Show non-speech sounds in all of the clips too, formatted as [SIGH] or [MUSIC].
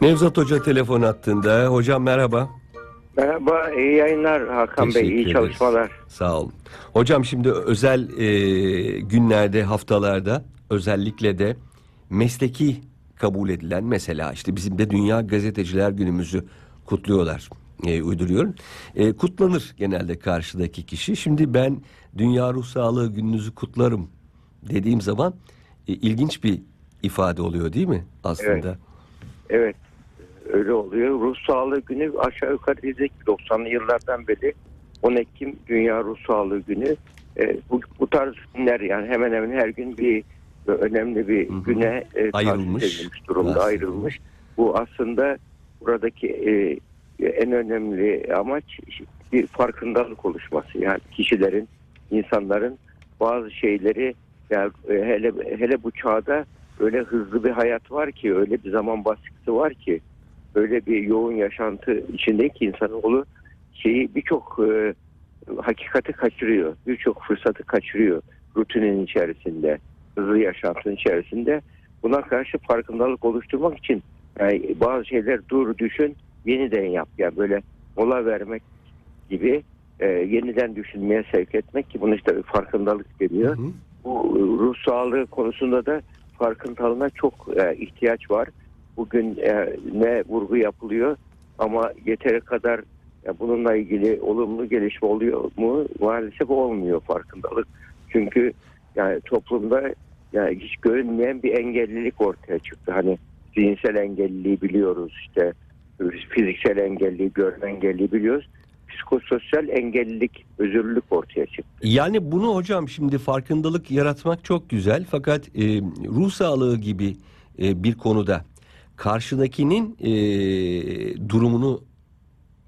Nevzat Hoca telefon attığında. Hocam merhaba. Merhaba, iyi yayınlar Hakan Bey, Teşekkür iyi ederiz. çalışmalar. Sağ olun. Hocam şimdi özel e, günlerde, haftalarda özellikle de mesleki kabul edilen mesela işte bizim de Dünya Gazeteciler Günümüzü kutluyorlar. E, uyduruyorum. E, kutlanır genelde karşıdaki kişi. Şimdi ben Dünya Ruh Sağlığı Gününüzü kutlarım dediğim zaman e, ilginç bir ifade oluyor değil mi aslında? Evet, öyle oluyor. Ruh Sağlığı Günü aşağı yukarı diyecek 90'lı yıllardan beri 10 Ekim Dünya Ruh Sağlığı Günü. E, bu, bu tarz günler yani hemen hemen her gün bir önemli bir Hı hı. güne e, Ayrılmış. durumda Aslında. ayrılmış. Bu aslında buradaki e, en önemli amaç bir farkındalık oluşması. Yani kişilerin, insanların bazı şeyleri yani e, hele hele bu çağda öyle hızlı bir hayat var ki, öyle bir zaman baskısı var ki, öyle bir yoğun yaşantı içindeki insanoğlu şeyi birçok e, hakikati kaçırıyor, birçok fırsatı kaçırıyor rutinin içerisinde, hızlı yaşantının içerisinde. Buna karşı farkındalık oluşturmak için yani bazı şeyler dur düşün yeniden yap yani böyle mola vermek gibi e, yeniden düşünmeye sevk etmek ki bunu işte farkındalık deniyor. Hı hı. Bu e, ruh sağlığı konusunda da farkındalığına çok e, ihtiyaç var. Bugün e, ne vurgu yapılıyor ama yeteri kadar ya bununla ilgili olumlu gelişme oluyor mu? Maalesef olmuyor farkındalık. Çünkü yani toplumda yani hiç görünmeyen bir engellilik ortaya çıktı. Hani zihinsel engelliliği biliyoruz işte fiziksel engelliliği, görme engelliliği biliyoruz. Psikososyal engellilik, özürlülük ortaya çıktı. Yani bunu hocam şimdi farkındalık yaratmak çok güzel fakat e, ruh sağlığı gibi e, bir konuda karşıdakinin e, durumunu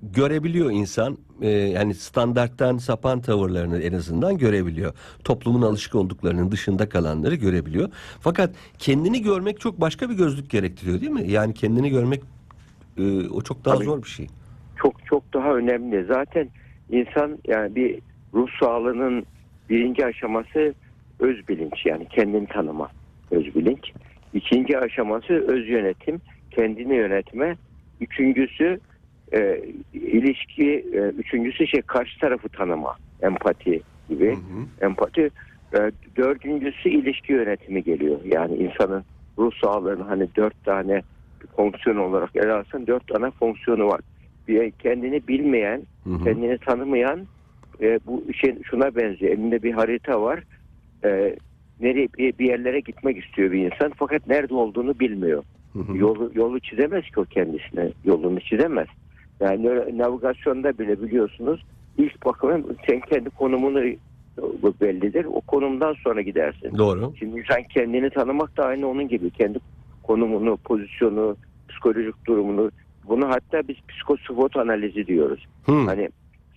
görebiliyor insan. E, yani standarttan sapan tavırlarını en azından görebiliyor. Toplumun alışık olduklarının dışında kalanları görebiliyor. Fakat kendini görmek çok başka bir gözlük gerektiriyor değil mi? Yani kendini görmek e, o çok daha Tabii. zor bir şey. çok çok daha önemli. Zaten insan yani bir ruh sağlığının birinci aşaması öz bilinç yani kendini tanıma öz bilinç. İkinci aşaması öz yönetim, kendini yönetme. Üçüncüsü e, ilişki, e, üçüncüsü şey karşı tarafı tanıma, empati gibi. Hı hı. Empati. E, dördüncüsü ilişki yönetimi geliyor. Yani insanın ruh sağlığının hani dört tane fonksiyon olarak ele alsan dört tane fonksiyonu var. Bir kendini bilmeyen, Hı hı. kendini tanımayan e, bu şey şuna benziyor. Elinde bir harita var. E, nereye bir, yerlere gitmek istiyor bir insan fakat nerede olduğunu bilmiyor. Hı hı. Yolu yolu çizemez ki o kendisine. Yolunu çizemez. Yani navigasyonda bile biliyorsunuz ilk bakımın sen kendi konumunu bellidir. O konumdan sonra gidersin. Doğru. Şimdi insan kendini tanımak da aynı onun gibi. Kendi konumunu, pozisyonu, psikolojik durumunu bunu hatta biz psikosvot analizi diyoruz. Hı. Hani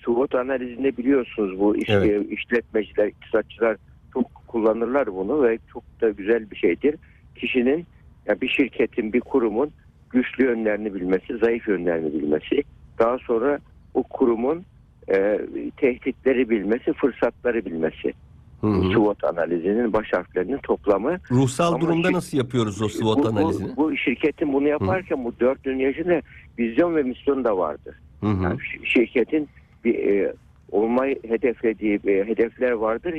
SWOT analizinde biliyorsunuz bu iş, Evet. işletmeciler, iktisatçılar çok kullanırlar bunu ve çok da güzel bir şeydir. Kişinin ya bir şirketin, bir kurumun güçlü yönlerini bilmesi, zayıf yönlerini bilmesi, daha sonra o kurumun e, tehditleri bilmesi, fırsatları bilmesi. Hı hı. SWOT analizinin baş harflerinin toplamı. Ruhsal Ama durumda şir- nasıl yapıyoruz o SWOT bu, bu- analizini? Bu, şirketin bunu yaparken bu dört yaşında vizyon ve misyon da vardır. Hı hı. Yani şi- şirketin bir e, olmayı hedeflediği e, hedefler vardır,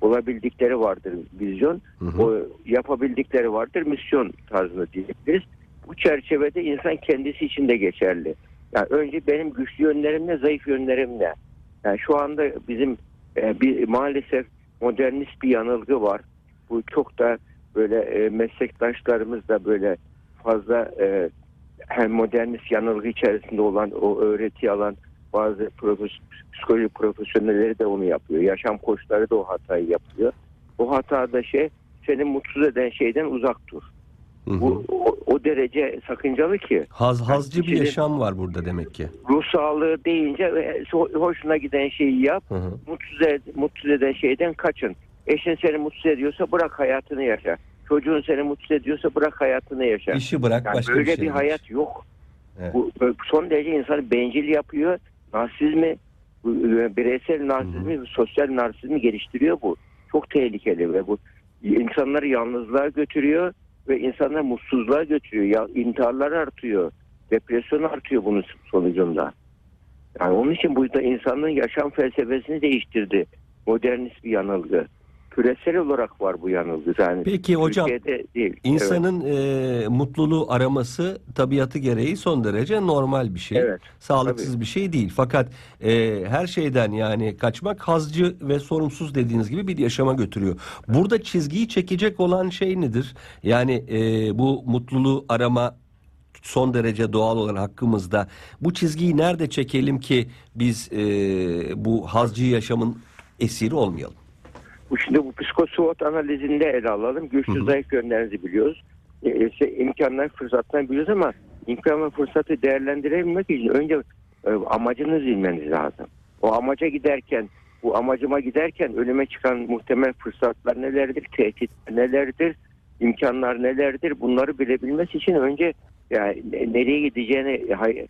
olabildikleri vardır vizyon, Hı hı. o yapabildikleri vardır misyon tarzında diyebiliriz. Bu çerçevede insan kendisi için de geçerli. Yani önce benim güçlü yönlerim ne, zayıf yönlerim ne? Yani şu anda bizim e, bir maalesef modernist bir yanılgı var. Bu çok da böyle e, meslektaşlarımız da böyle fazla e, hem modernist yanılgı içerisinde olan o öğreti alan bazı profes- psikoloji profesyonelleri de onu yapıyor. Yaşam koçları da o hatayı yapıyor. O hatada şey seni mutsuz eden şeyden uzak dur. Hı hı. Bu o, o derece sakıncalı ki Haz, hazcı bir yaşam var burada demek ki. ruh sağlığı deyince e, ho- hoşuna giden şeyi yap. Hı hı. Mutsuz, ed- mutsuz eden şeyden kaçın. Eşin seni mutsuz ediyorsa bırak hayatını yaşa. Çocuğun seni mutsuz ediyorsa bırak hayatını yaşa. İşi bırak Yani başka böyle bir bir, şey. hayat yok. Evet. Bu son derece insanı bencil yapıyor. Narsizmi, e, bireysel narsizmi, sosyal narsizmi geliştiriyor bu. Çok tehlikeli ve bu insanları yalnızlığa götürüyor ve insanlar mutsuzluğa götürüyor. Ya intiharlar artıyor. Depresyon artıyor bunun sonucunda. Yani onun için bu da insanlığın yaşam felsefesini değiştirdi. Modernist bir yanılgı. Küresel olarak var bu yanılgı. Yani Peki hocam değil. Evet. insanın e, mutluluğu araması tabiatı gereği son derece normal bir şey. Evet, Sağlıksız bir şey değil. Fakat e, her şeyden yani kaçmak hazcı ve sorumsuz dediğiniz gibi bir yaşama götürüyor. Burada çizgiyi çekecek olan şey nedir? Yani e, bu mutluluğu arama son derece doğal olan hakkımızda. Bu çizgiyi nerede çekelim ki biz e, bu hazcı yaşamın esiri olmayalım? Şimdi bu psikoswot analizinde ele alalım. Güçlü zayıf yönlerinizi biliyoruz. E, işte imkanlar fırsatlar biliyoruz ama imkan ve fırsatı değerlendirebilmek için önce e, amacınızı bilmeniz lazım. O amaca giderken bu amacıma giderken önüme çıkan muhtemel fırsatlar nelerdir, tehditler nelerdir, imkanlar nelerdir bunları bilebilmesi için önce yani ne- nereye gideceğini hay-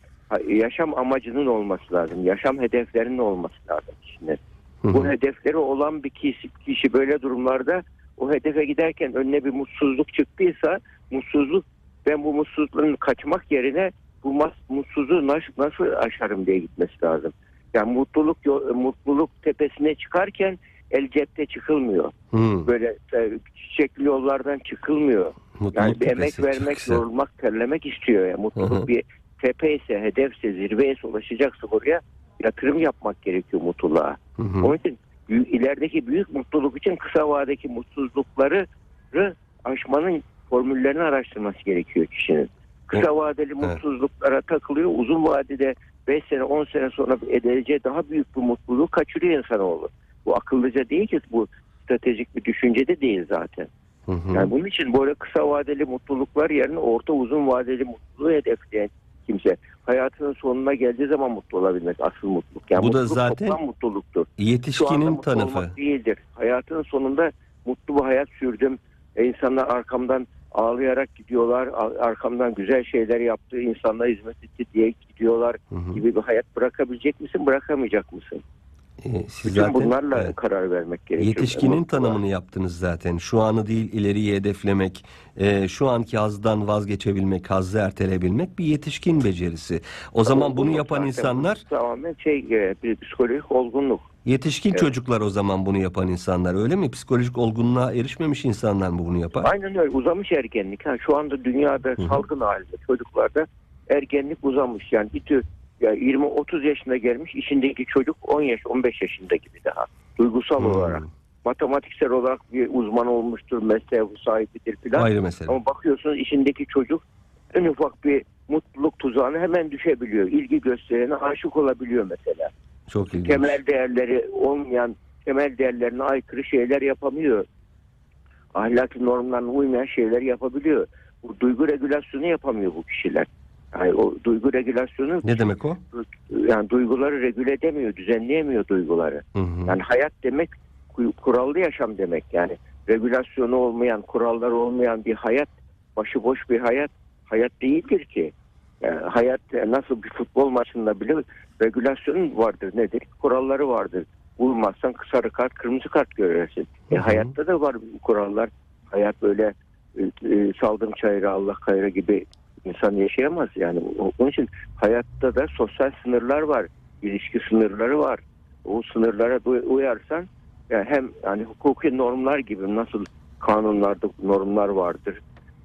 yaşam amacının olması lazım. Yaşam hedeflerinin olması lazım kişinin. Hı Bu hedefleri olan bir kişi, kişi böyle durumlarda o hedefe giderken önüne bir mutsuzluk çıktıysa mutsuzluk ben bu mutsuzluktan kaçmak yerine bu mutsuzluğu nasıl, nasıl aşarım diye gitmesi lazım. Yani mutluluk mutluluk tepesine çıkarken el cepte çıkılmıyor. Hı. Böyle e, çiçekli yollardan çıkılmıyor. Mutluluk Yani bir emek vermek, yorulmak, terlemek istiyor. Yani mutluluk Hı hı. bir tepe ise, hedefse, zirveye ulaşacaksa oraya yatırım yapmak gerekiyor mutluluğa. Hı hı. Onun için ilerideki büyük mutluluk için kısa vadedeki mutsuzlukları aşmanın formüllerini araştırması gerekiyor kişinin. Kısa vadeli mutsuzluklara takılıyor. Uzun vadede 5 sene 10 sene sonra edileceği daha büyük bir mutluluğu kaçırıyor insanoğlu. Bu akıllıca değil ki bu stratejik bir düşünce de değil zaten. Hı hı. Yani bunun için böyle kısa vadeli mutluluklar yerine orta uzun vadeli mutluluğu hedefleyen kimse hayatının sonuna geldiği zaman mutlu olabilmek asıl mutluluk. Yani Bu da mutluluk zaten toplam mutluluktur. Yetişkinin mutlu tanıfı. olmak değildir. Hayatın sonunda mutlu bir hayat sürdüm. E, insanlar arkamdan ağlayarak gidiyorlar. a- Arkamdan güzel şeyler yaptı. insanlara hizmet etti diye gidiyorlar gibi bir hayat bırakabilecek misin, bırakamayacak mısın? Ee, siz Bütün zaten bunlarla evet, karar vermek gerekiyor. yetişkinin Mutluluğa. tanımını yaptınız zaten. Şu anı değil ileriyi hedeflemek, e, şu anki hazdan vazgeçebilmek, hazzı erteleyebilmek bir yetişkin becerisi. O zaman bunu yapan insanlar Tamamen şey e, bir psikolojik olgunluk. yetişkin Evet. çocuklar o zaman bunu yapan insanlar öyle mi? Psikolojik olgunluğa erişmemiş insanlar mı bunu yapar? Aynen öyle uzamış ergenlik. Ha, şu anda dünyada salgın halinde çocuklarda ergenlik uzamış. Yani bir tür ya 20-30 yaşına gelmiş içindeki çocuk 10 yaş 15 yaşında gibi daha. Duygusal Hmm. olarak. Matematiksel olarak bir uzman olmuştur, mesleğe sahibidir filan. Ayrı mesele. Ama bakıyorsunuz içindeki çocuk en ufak bir mutluluk tuzağına hemen düşebiliyor. İlgi gösterene aşık olabiliyor mesela. Çok ilginç. temel değerleri olmayan, temel değerlerine aykırı şeyler yapamıyor. Ahlaki normlarına uymayan şeyler yapabiliyor. Bu duygu regülasyonu yapamıyor bu kişiler. Yani o duygu regülasyonu Ne demek o? yani duyguları regüle edemiyor, düzenleyemiyor duyguları. Hı hı. Yani hayat demek ku- kurallı yaşam demek. Yani regülasyonu olmayan, kuralları olmayan bir hayat, başıboş bir hayat hayat değildir ki. Yani hayat e, nasıl bir futbol maçında bile regülasyonun vardır nedir? Kuralları vardır. Uymazsan sarı kart, kırmızı kart görürsün. E, Hı hı. hayatta da var kurallar. Hayat böyle e, e, saldım çayıra Allah kayra gibi insan yaşayamaz. Yani onun için hayatta da sosyal sınırlar var. ilişki sınırları var o sınırlara uyarsan yani hem yani hukuki normlar gibi nasıl kanunlarda normlar vardır.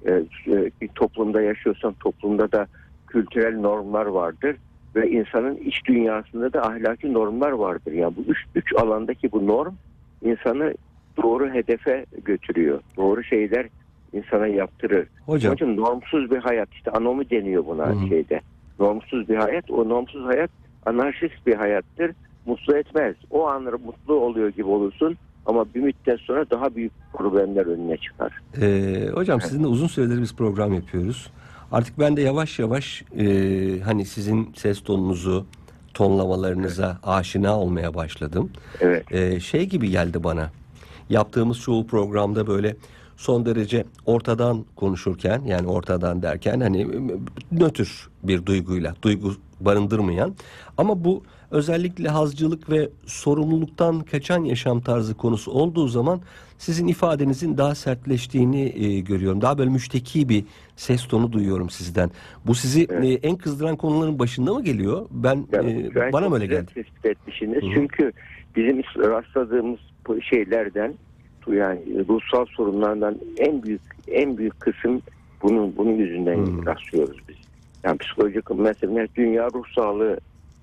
Ee, e, bir toplumda yaşıyorsan toplumda da kültürel normlar vardır ve insanın iç dünyasında da ahlaki normlar vardır. Yani bu üç, üç alandaki bu norm insanı doğru hedefe götürüyor. Doğru şeyler insana yaptırır. Hocam için normsuz bir hayat işte anomi deniyor buna Hı şeyde. Normsuz bir hayat o normsuz hayat anarşist bir hayattır. Mutlu etmez. O an mutlu oluyor gibi olursun ama bir müddet sonra daha büyük problemler önüne çıkar. Ee, hocam sizinle uzun süredir biz program yapıyoruz. Artık ben de yavaş yavaş e, hani sizin ses tonunuzu, tonlamalarınıza aşina olmaya başladım. Evet. Ee, şey gibi geldi bana. Yaptığımız çoğu programda böyle son derece ortadan konuşurken yani ortadan derken hani nötr bir duyguyla, duygu barındırmayan ama bu özellikle hazcılık ve sorumluluktan kaçan yaşam tarzı konusu olduğu zaman sizin ifadenizin daha sertleştiğini e, görüyorum. Daha böyle müşteki bir ses tonu duyuyorum sizden. Bu sizi Evet. e, en kızdıran konuların başında mı geliyor? Ben Yani e, gayet bana mı öyle geldi? Tespit etmişsiniz. Hı hı. Çünkü bizim rastladığımız şeylerden yani ruhsal sorunlardan en büyük en büyük kısım bunun bunun yüzünden Hı. rastlıyoruz biz. Yani psikolojik mesela Dünya Ruh Sağlığı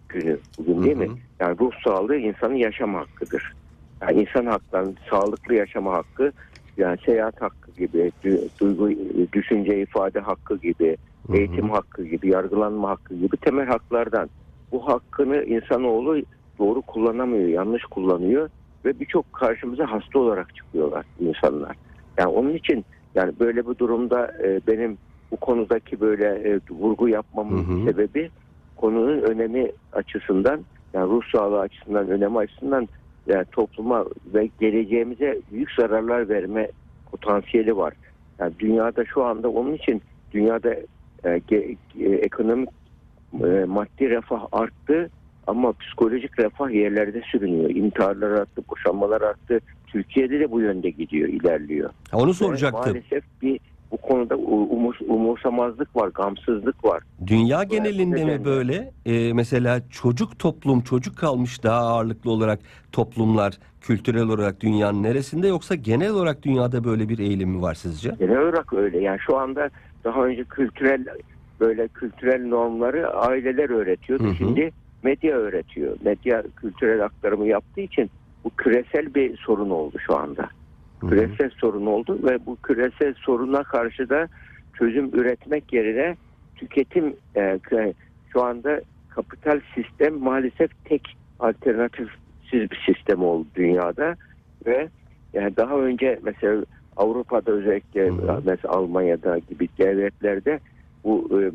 Günü bugün değil Hı hı. mi? Yani ruh sağlığı insanın yaşam hakkıdır. Yani insan haklarının sağlıklı yaşama hakkı yani seyahat hakkı gibi, du- duygu, düşünce ifade hakkı gibi, Hı hı. eğitim hakkı gibi, yargılanma hakkı gibi temel haklardan. Bu hakkını insanoğlu doğru kullanamıyor, yanlış kullanıyor ve birçok karşımıza hasta olarak çıkıyorlar insanlar. Yani onun için yani böyle bir durumda e, benim bu konudaki böyle e, vurgu yapmamın Hı hı. sebebi konunun önemi açısından yani ruh sağlığı açısından önemi açısından yani topluma ve geleceğimize büyük zararlar verme potansiyeli var. Yani dünyada şu anda onun için dünyada e, ge- e, ekonomik e, maddi refah arttı ama psikolojik refah yerlerde sürünüyor. İntiharlar arttı, boşanmalar arttı. Türkiye'de de bu yönde gidiyor, ilerliyor. Ha, Onu soracaktım. Maalesef bir bu konuda umur, umursamazlık var, gamsızlık var. Dünya Bu genelinde mi nedenle- böyle? Ee, mesela çocuk toplum, çocuk kalmış daha ağırlıklı olarak toplumlar kültürel olarak dünyanın neresinde yoksa genel olarak dünyada böyle bir eğilim mi var sizce? Genel olarak öyle. Yani şu anda daha önce kültürel böyle kültürel normları aileler öğretiyordu. Hı hı. Şimdi medya öğretiyor. Medya kültürel aktarımı yaptığı için bu küresel bir sorun oldu şu anda. Küresel sorun oldu ve bu küresel soruna karşı da çözüm üretmek yerine tüketim e, şu anda kapital sistem maalesef tek alternatifsiz bir sistem oldu dünyada ve yani daha önce mesela Avrupa'da özellikle Hı hı. mesela Almanya'da gibi devletlerde bu e,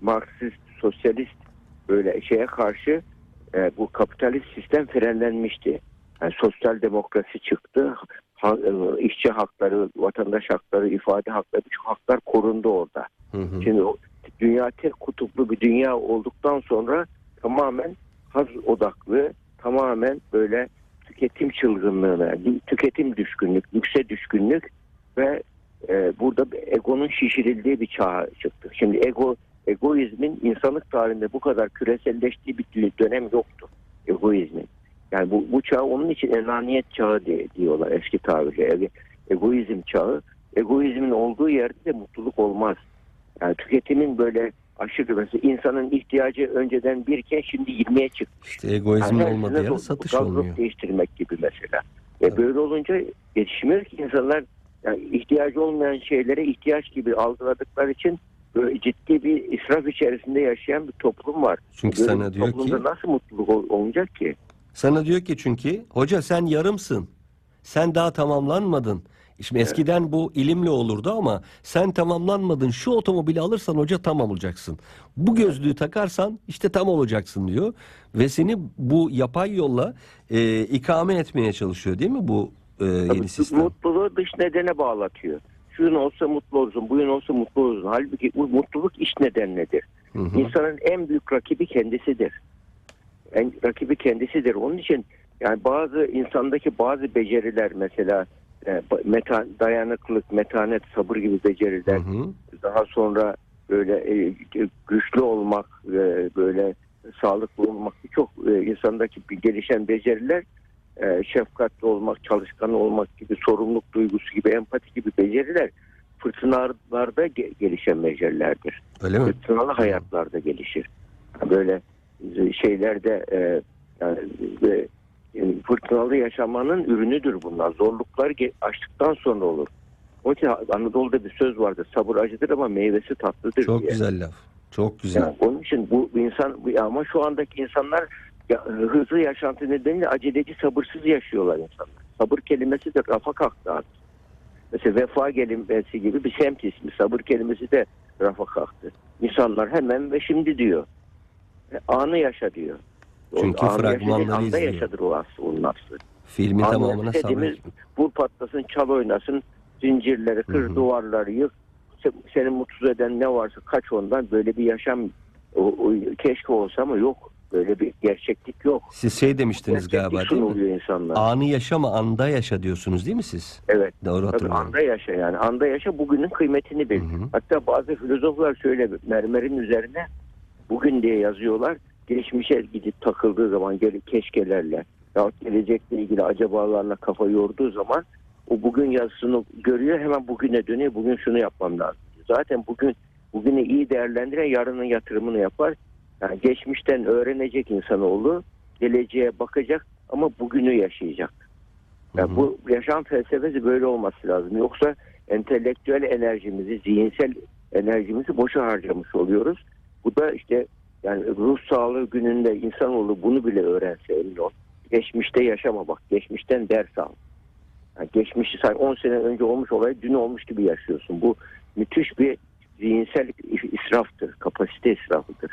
Marksist, sosyalist böyle şeye karşı e, bu kapitalist sistem frenlenmişti. Yani sosyal demokrasi çıktı. Ha, e, işçi hakları, vatandaş hakları, ifade hakları, birçok haklar korundu orada. Hı hı. Şimdi dünya tek kutuplu bir dünya olduktan sonra tamamen haz odaklı, tamamen böyle tüketim çılgınlığına, tüketim düşkünlük, lükse düşkünlük ve e, burada egonun şişirildiği bir çağa çıktık. Şimdi ego egoizmin insanlık tarihinde bu kadar küreselleştiği bir dö- dönem yoktu. Egoizmin. Yani bu, bu çağ onun için enaniyet çağı diye, diyorlar eski tabirle. Ego- Egoizm çağı. Egoizmin olduğu yerde de mutluluk olmaz. Yani tüketimin böyle aşırı mesela insanın ihtiyacı önceden birken şimdi 20'ye çıktı. İşte egoizmin Yani olmadığı yerde satış olmuyor. değiştirmek gibi mesela. E Evet. böyle olunca yetişmiyor ki insanlar yani ihtiyacı olmayan şeylere ihtiyaç gibi algıladıkları için böyle ciddi bir israf içerisinde yaşayan bir toplum var. Çünkü Böyle sana diyor ki toplumda nasıl mutluluk ol- olacak ki? sana diyor ki çünkü hoca sen yarımsın. Sen daha tamamlanmadın. Şimdi eskiden bu ilimle olurdu ama sen tamamlanmadın. Şu otomobili alırsan hoca tam olacaksın. Bu gözlüğü takarsan işte tam olacaksın diyor. Ve seni bu yapay yolla e, ikame etmeye çalışıyor değil mi bu e, Tabii yeni sistem? Mutluluğu dış nedene bağlatıyor. Şuyun olsa mutlu olursun, buyun olsa mutlu olursun. Halbuki bu mutluluk iç nedenledir. Hı hı. İnsanın en büyük rakibi kendisidir. En rakibi kendisidir. Onun için yani bazı insandaki bazı beceriler mesela e, meta, dayanıklılık, metanet, sabır gibi Hı beceriler hı. daha sonra böyle e, güçlü olmak, e, böyle sağlıklı olmak birçok e, insandaki bir gelişen beceriler e, şefkatli olmak, çalışkan olmak gibi, sorumluluk duygusu gibi, empati gibi beceriler fırtınalarda ge- gelişen becerilerdir. Öyle mi? Fırtınalı hayatlarda gelişir. Böyle şeylerde e, yani, e, fırtınalı yaşamanın ürünüdür bunlar. Zorluklar aştıktan sonra olur. O için Anadolu'da bir söz vardır. Sabır acıdır ama meyvesi tatlıdır Çok diye. güzel laf. Çok güzel. Yani onun için bu insan bu- ama şu andaki insanlar ya, hızlı yaşantı nedeniyle aceleci sabırsız yaşıyorlar insanlar. Sabır kelimesi de rafa kalktı artık. Mesela vefa kelimesi gibi bir semt ismi. Sabır kelimesi de rafa kalktı. İnsanlar hemen ve şimdi diyor. E, Anı yaşa diyor. Çünkü anı fragmanları anda izliyor. yaşadır o aslı, onun aslı. Filmin Anı tamamına sabretmek. vur patlasın, çal oynasın, zincirleri kır, Hı hı. duvarları yık. Se- Seni mutsuz eden ne varsa kaç ondan böyle bir yaşam o, o- keşke olsa ama yok. Böyle bir gerçeklik yok. Siz şey demiştiniz Gerçeklik galiba değil mi? insanlar. Anı yaşama anda yaşa diyorsunuz değil mi siz? Evet. Doğru Tabii anda yaşa yani. Anda yaşa bugünün kıymetini bil. Hı hı. Hatta bazı filozoflar şöyle mermerin üzerine bugün diye yazıyorlar. Geçmişe gidip takıldığı zaman geri keşkelerle ya gelecekle ilgili acabalarla kafa yorduğu zaman o bugün yazısını görüyor hemen bugüne dönüyor. Bugün şunu yapmam lazım. Zaten bugün bugünü iyi değerlendiren yarının yatırımını yapar. Yani geçmişten öğrenecek insanoğlu geleceğe bakacak ama bugünü yaşayacak. Yani Hı hı. bu yaşam felsefesi böyle olması lazım. Yoksa entelektüel enerjimizi, zihinsel enerjimizi boşa harcamış oluyoruz. Bu da işte yani ruh sağlığı gününde insanoğlu bunu bile öğrense emin ol. Geçmişte yaşama bak. Geçmişten ders al. Yani geçmişi say 10 sene önce olmuş olay dün olmuş gibi yaşıyorsun. Bu müthiş bir zihinsel israftır. Kapasite israfıdır.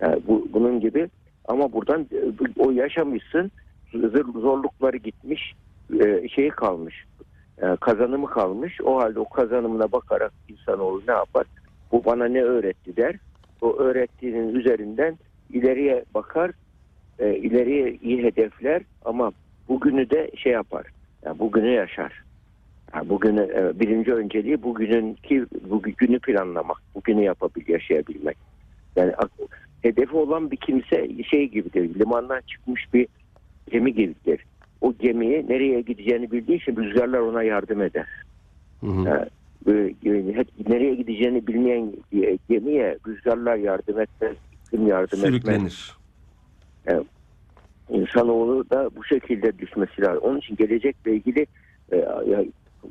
Yani bu, bunun gibi. Ama buradan e, o yaşamışsın zor- zorlukları gitmiş e, şeyi kalmış e, kazanımı kalmış. O halde o kazanımına bakarak insanoğlu ne yapar? Bu bana ne öğretti der. O öğrettiğinin üzerinden ileriye bakar ileriye iyi hedefler ama bugünü de şey yapar. Yani bugünü yaşar. Yani bugünü birinci önceliği bugünün ki bugünü planlamak bugünü yapabil yaşayabilmek. Yani hedefi olan bir kimse şey gibidir limandan çıkmış bir gemi gibidir o gemiyi nereye gideceğini bildiği için rüzgarlar ona yardım eder. Hı hı. Yani, yani hep nereye gideceğini bilmeyen gemiye rüzgarlar yardım etmez, iklim yardım etmez. Sürüklenir. İnsanoğlu da bu şekilde düşmesi lazım. Onun için gelecekle ilgili e,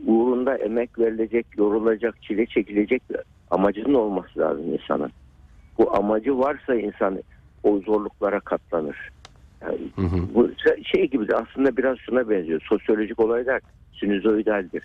uğrunda emek verilecek, yorulacak, çile çekilecek amacının olması lazım insanın. Bu amacı varsa insan o zorluklara katlanır. Yani Hı hı. bu şey gibi de aslında biraz şuna benziyor. Sosyolojik olaylar sinüzoidaldir.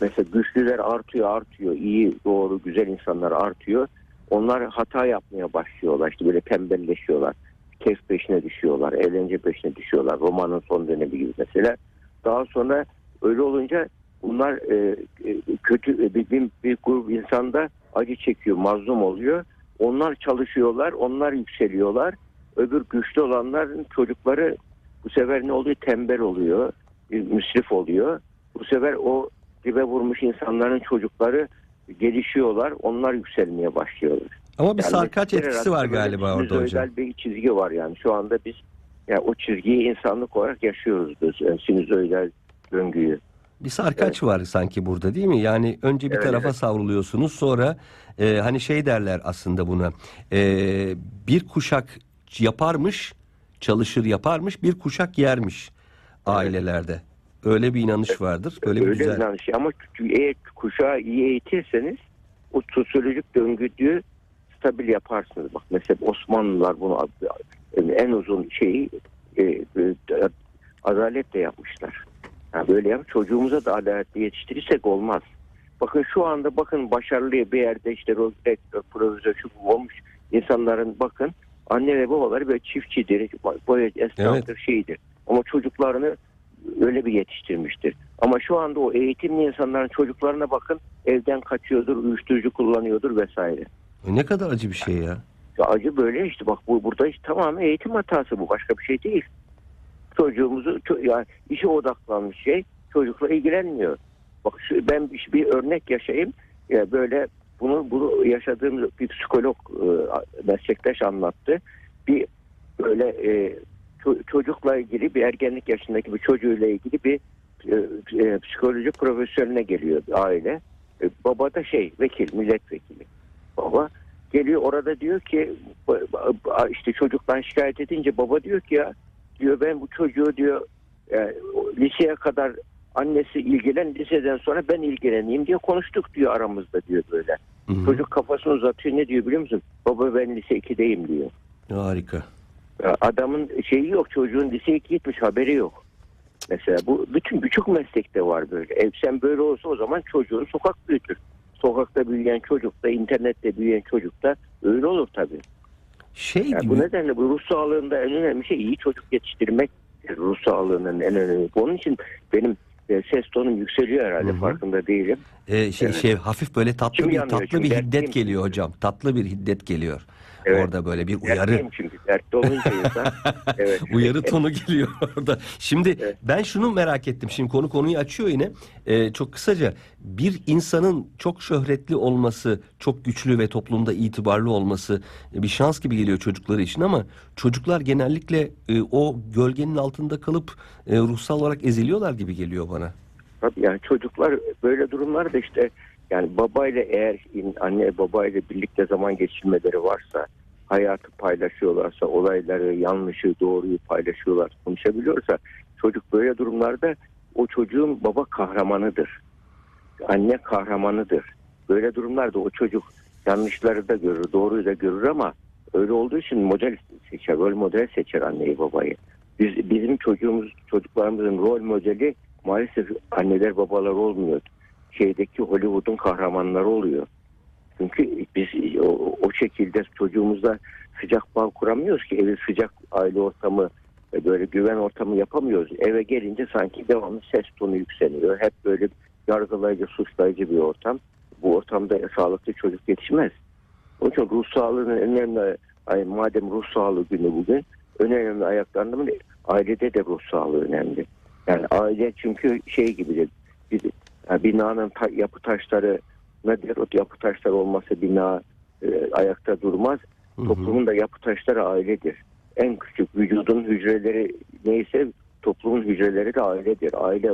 Mesela güçlüler artıyor artıyor. iyi doğru güzel insanlar artıyor. Onlar hata yapmaya başlıyorlar. İşte böyle tembelleşiyorlar. Keyif peşine düşüyorlar. Eğlence peşine düşüyorlar. Romanın son dönemi gibi mesela. Daha sonra öyle olunca bunlar e, e, kötü e, bir, bir, bir grup insanda acı çekiyor, mazlum oluyor. Onlar çalışıyorlar, onlar yükseliyorlar öbür güçlü olanların çocukları bu sefer ne oluyor? Tembel oluyor, müsrif oluyor. Bu sefer o dibe vurmuş insanların çocukları gelişiyorlar, onlar yükselmeye başlıyorlar. Ama bir Yani sarkaç etkisi var galiba orada hocam. bir çizgi var yani. Şu anda biz yani o çizgiyi insanlık olarak yaşıyoruz biz. Yani sinüzoidal döngüyü. Bir sarkaç var sanki burada değil mi? Yani önce bir Evet, tarafa evet. savruluyorsunuz sonra e, hani şey derler aslında buna e, bir kuşak yaparmış çalışır yaparmış bir kuşak yermiş ailelerde. Öyle bir inanış vardır. Böyle bir Öyle güzel. bir şey ama eğer kuşağı iyi eğitirseniz o sosyolojik döngüyü stabil yaparsınız. Bak mesela Osmanlılar bunu en uzun şeyi e, e, adaletle yapmışlar. Yani böyle yap çocuğumuza da adaletle yetiştirirsek olmaz. Bakın şu anda bakın başarılı bir yerde işte rektör, profesör şu bu olmuş insanların bakın anne ve babaları böyle çiftçidir, boya esnaftır, şeydir. Ama çocuklarını öyle bir yetiştirmiştir. Ama şu anda o eğitimli insanların çocuklarına bakın evden kaçıyordur, uyuşturucu kullanıyordur vesaire. E, Ne kadar acı bir şey ya. Ya acı böyle işte bak bu burada işte tamamen eğitim hatası bu başka bir şey değil. Çocuğumuzu ço- yani işe odaklanmış şey çocukla ilgilenmiyor. Bak şu, ben bir, örnek yaşayayım. Ya böyle bunu bunu yaşadığım bir psikolog e, meslektaş anlattı. Bir böyle e, ço- çocukla ilgili bir ergenlik yaşındaki bir çocuğuyla ilgili bir e, e, psikoloji profesörüne geliyor aile. E, baba da şey vekil milletvekili. Baba geliyor orada diyor ki işte çocuktan şikayet edince baba diyor ki ya diyor ben bu çocuğu diyor e, liseye kadar annesi ilgilen liseden sonra ben ilgileneyim diye konuştuk diyor aramızda diyor böyle. Hı hı. Çocuk kafasını uzatıyor ne diyor biliyor musun? Baba ben lise 2'deyim diyor. Harika. Ya Adamın şeyi yok çocuğun lise 2 gitmiş haberi yok. Mesela bu bütün birçok meslekte var böyle. Ev sen böyle olsa o zaman çocuğunu sokak büyütür. Sokakta büyüyen çocuk da internette büyüyen çocuk da öyle olur tabii. Şey Yani gibi. bu nedenle bu ruh sağlığında en önemli şey iyi çocuk yetiştirmek. Ruh sağlığının en önemli. Onun için benim e, ses tonum yükseliyor herhalde Hı hı. farkında değilim. E, şey, Evet. şey hafif böyle tatlı İçim bir tatlı çünkü bir hiddet geliyor hocam. Tatlı bir hiddet geliyor. Evet. Orada böyle bir uyarı Dertliyim çünkü dertli olunca insan. [LAUGHS] evet. uyarı tonu [LAUGHS] geliyor orada. Şimdi Evet. ben şunu merak ettim. Şimdi konu konuyu açıyor yine. Ee, çok kısaca bir insanın çok şöhretli olması, çok güçlü ve toplumda itibarlı olması e, bir şans gibi geliyor çocukları için ama çocuklar genellikle e, o gölgenin altında kalıp e, ruhsal olarak eziliyorlar gibi geliyor bana. Tabii yani çocuklar böyle durumlarda işte yani babayla eğer anne babayla birlikte zaman geçirmeleri varsa hayatı paylaşıyorlarsa olayları yanlışı doğruyu paylaşıyorlar konuşabiliyorsa çocuk böyle durumlarda o çocuğun baba kahramanıdır. Anne kahramanıdır. Böyle durumlarda o çocuk yanlışları da görür, doğruyu da görür ama öyle olduğu için model seçer, rol model seçer anneyi babayı. Biz, bizim çocuğumuz, çocuklarımızın rol modeli maalesef anneler babalar olmuyor. Şeydeki Hollywood'un kahramanları oluyor. Çünkü biz o, o şekilde çocuğumuzla sıcak bağ kuramıyoruz ki evi sıcak aile ortamı e, böyle güven ortamı yapamıyoruz. Eve gelince sanki devamlı ses tonu yükseliyor. Hep böyle yargılayıcı, suçlayıcı bir ortam. Bu ortamda sağlıklı çocuk yetişmez. Onun için ruh sağlığının önemli, ay, madem ruh sağlığı günü bugün, önemli ayaklarından biri ailede de ruh sağlığı önemli. Yani aile çünkü şey gibidir. Bir, yani binanın ta- yapı taşları nedir? O yapı taşları olmasa bina e, ayakta durmaz. Hı hı. Toplumun da yapı taşları ailedir. En küçük vücudun hücreleri neyse toplumun hücreleri de ailedir. Aile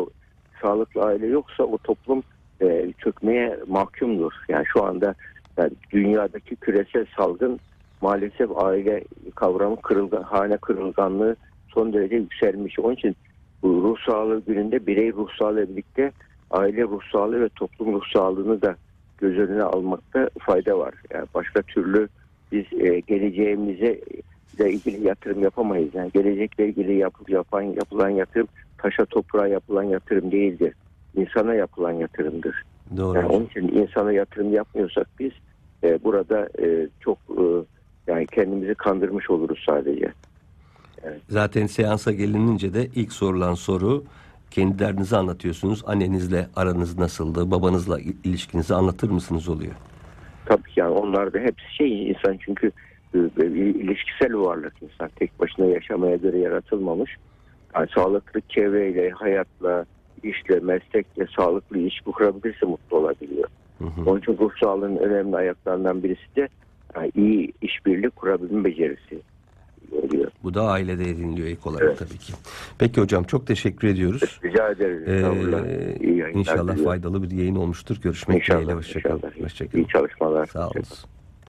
sağlıklı aile yoksa o toplum e, çökmeye mahkumdur. Yani şu anda yani dünyadaki küresel salgın maalesef aile kavramı kırılgan, hane kırılganlığı son derece yükselmiş. Onun için bu ruh sağlığı gününde birey ruh sağlığı birlikte aile ruh sağlığı ve toplum ruh sağlığını da göz önüne almakta fayda var. Yani başka türlü biz e, geleceğimize ile ilgili yatırım yapamayız. Yani gelecekle ilgili yap, yapan, yapılan yatırım taşa toprağa yapılan yatırım değildir. İnsana yapılan yatırımdır. Doğru. Yani onun için insana yatırım yapmıyorsak biz e, burada e, çok e, yani kendimizi kandırmış oluruz sadece. Zaten seansa gelinince de ilk sorulan soru kendi derdinizi anlatıyorsunuz. Annenizle aranız nasıldı? Babanızla il- ilişkinizi anlatır mısınız oluyor? Tabii yani onlar da hepsi şey insan çünkü e, e, ilişkisel varlık insan tek başına yaşamaya göre yaratılmamış. Yani sağlıklı çevreyle, hayatla, işle, meslekle sağlıklı ilişki kurabilirse mutlu olabiliyor. Hı hı. Onun için ruh sağlığının önemli ayaklarından birisi de yani iyi işbirliği kurabilme becerisi oluyor. Bu da ailede ediniliyor ilk olarak Evet. tabii ki. Peki hocam çok teşekkür ediyoruz. Rica ederiz. Ee. İyi inşallah diliyorum. faydalı bir yayın olmuştur. Görüşmek dileğiyle. İnşallah. Hoşçakalın. inşallah. Hoşçakalın. İyi çalışmalar. Sağ olun.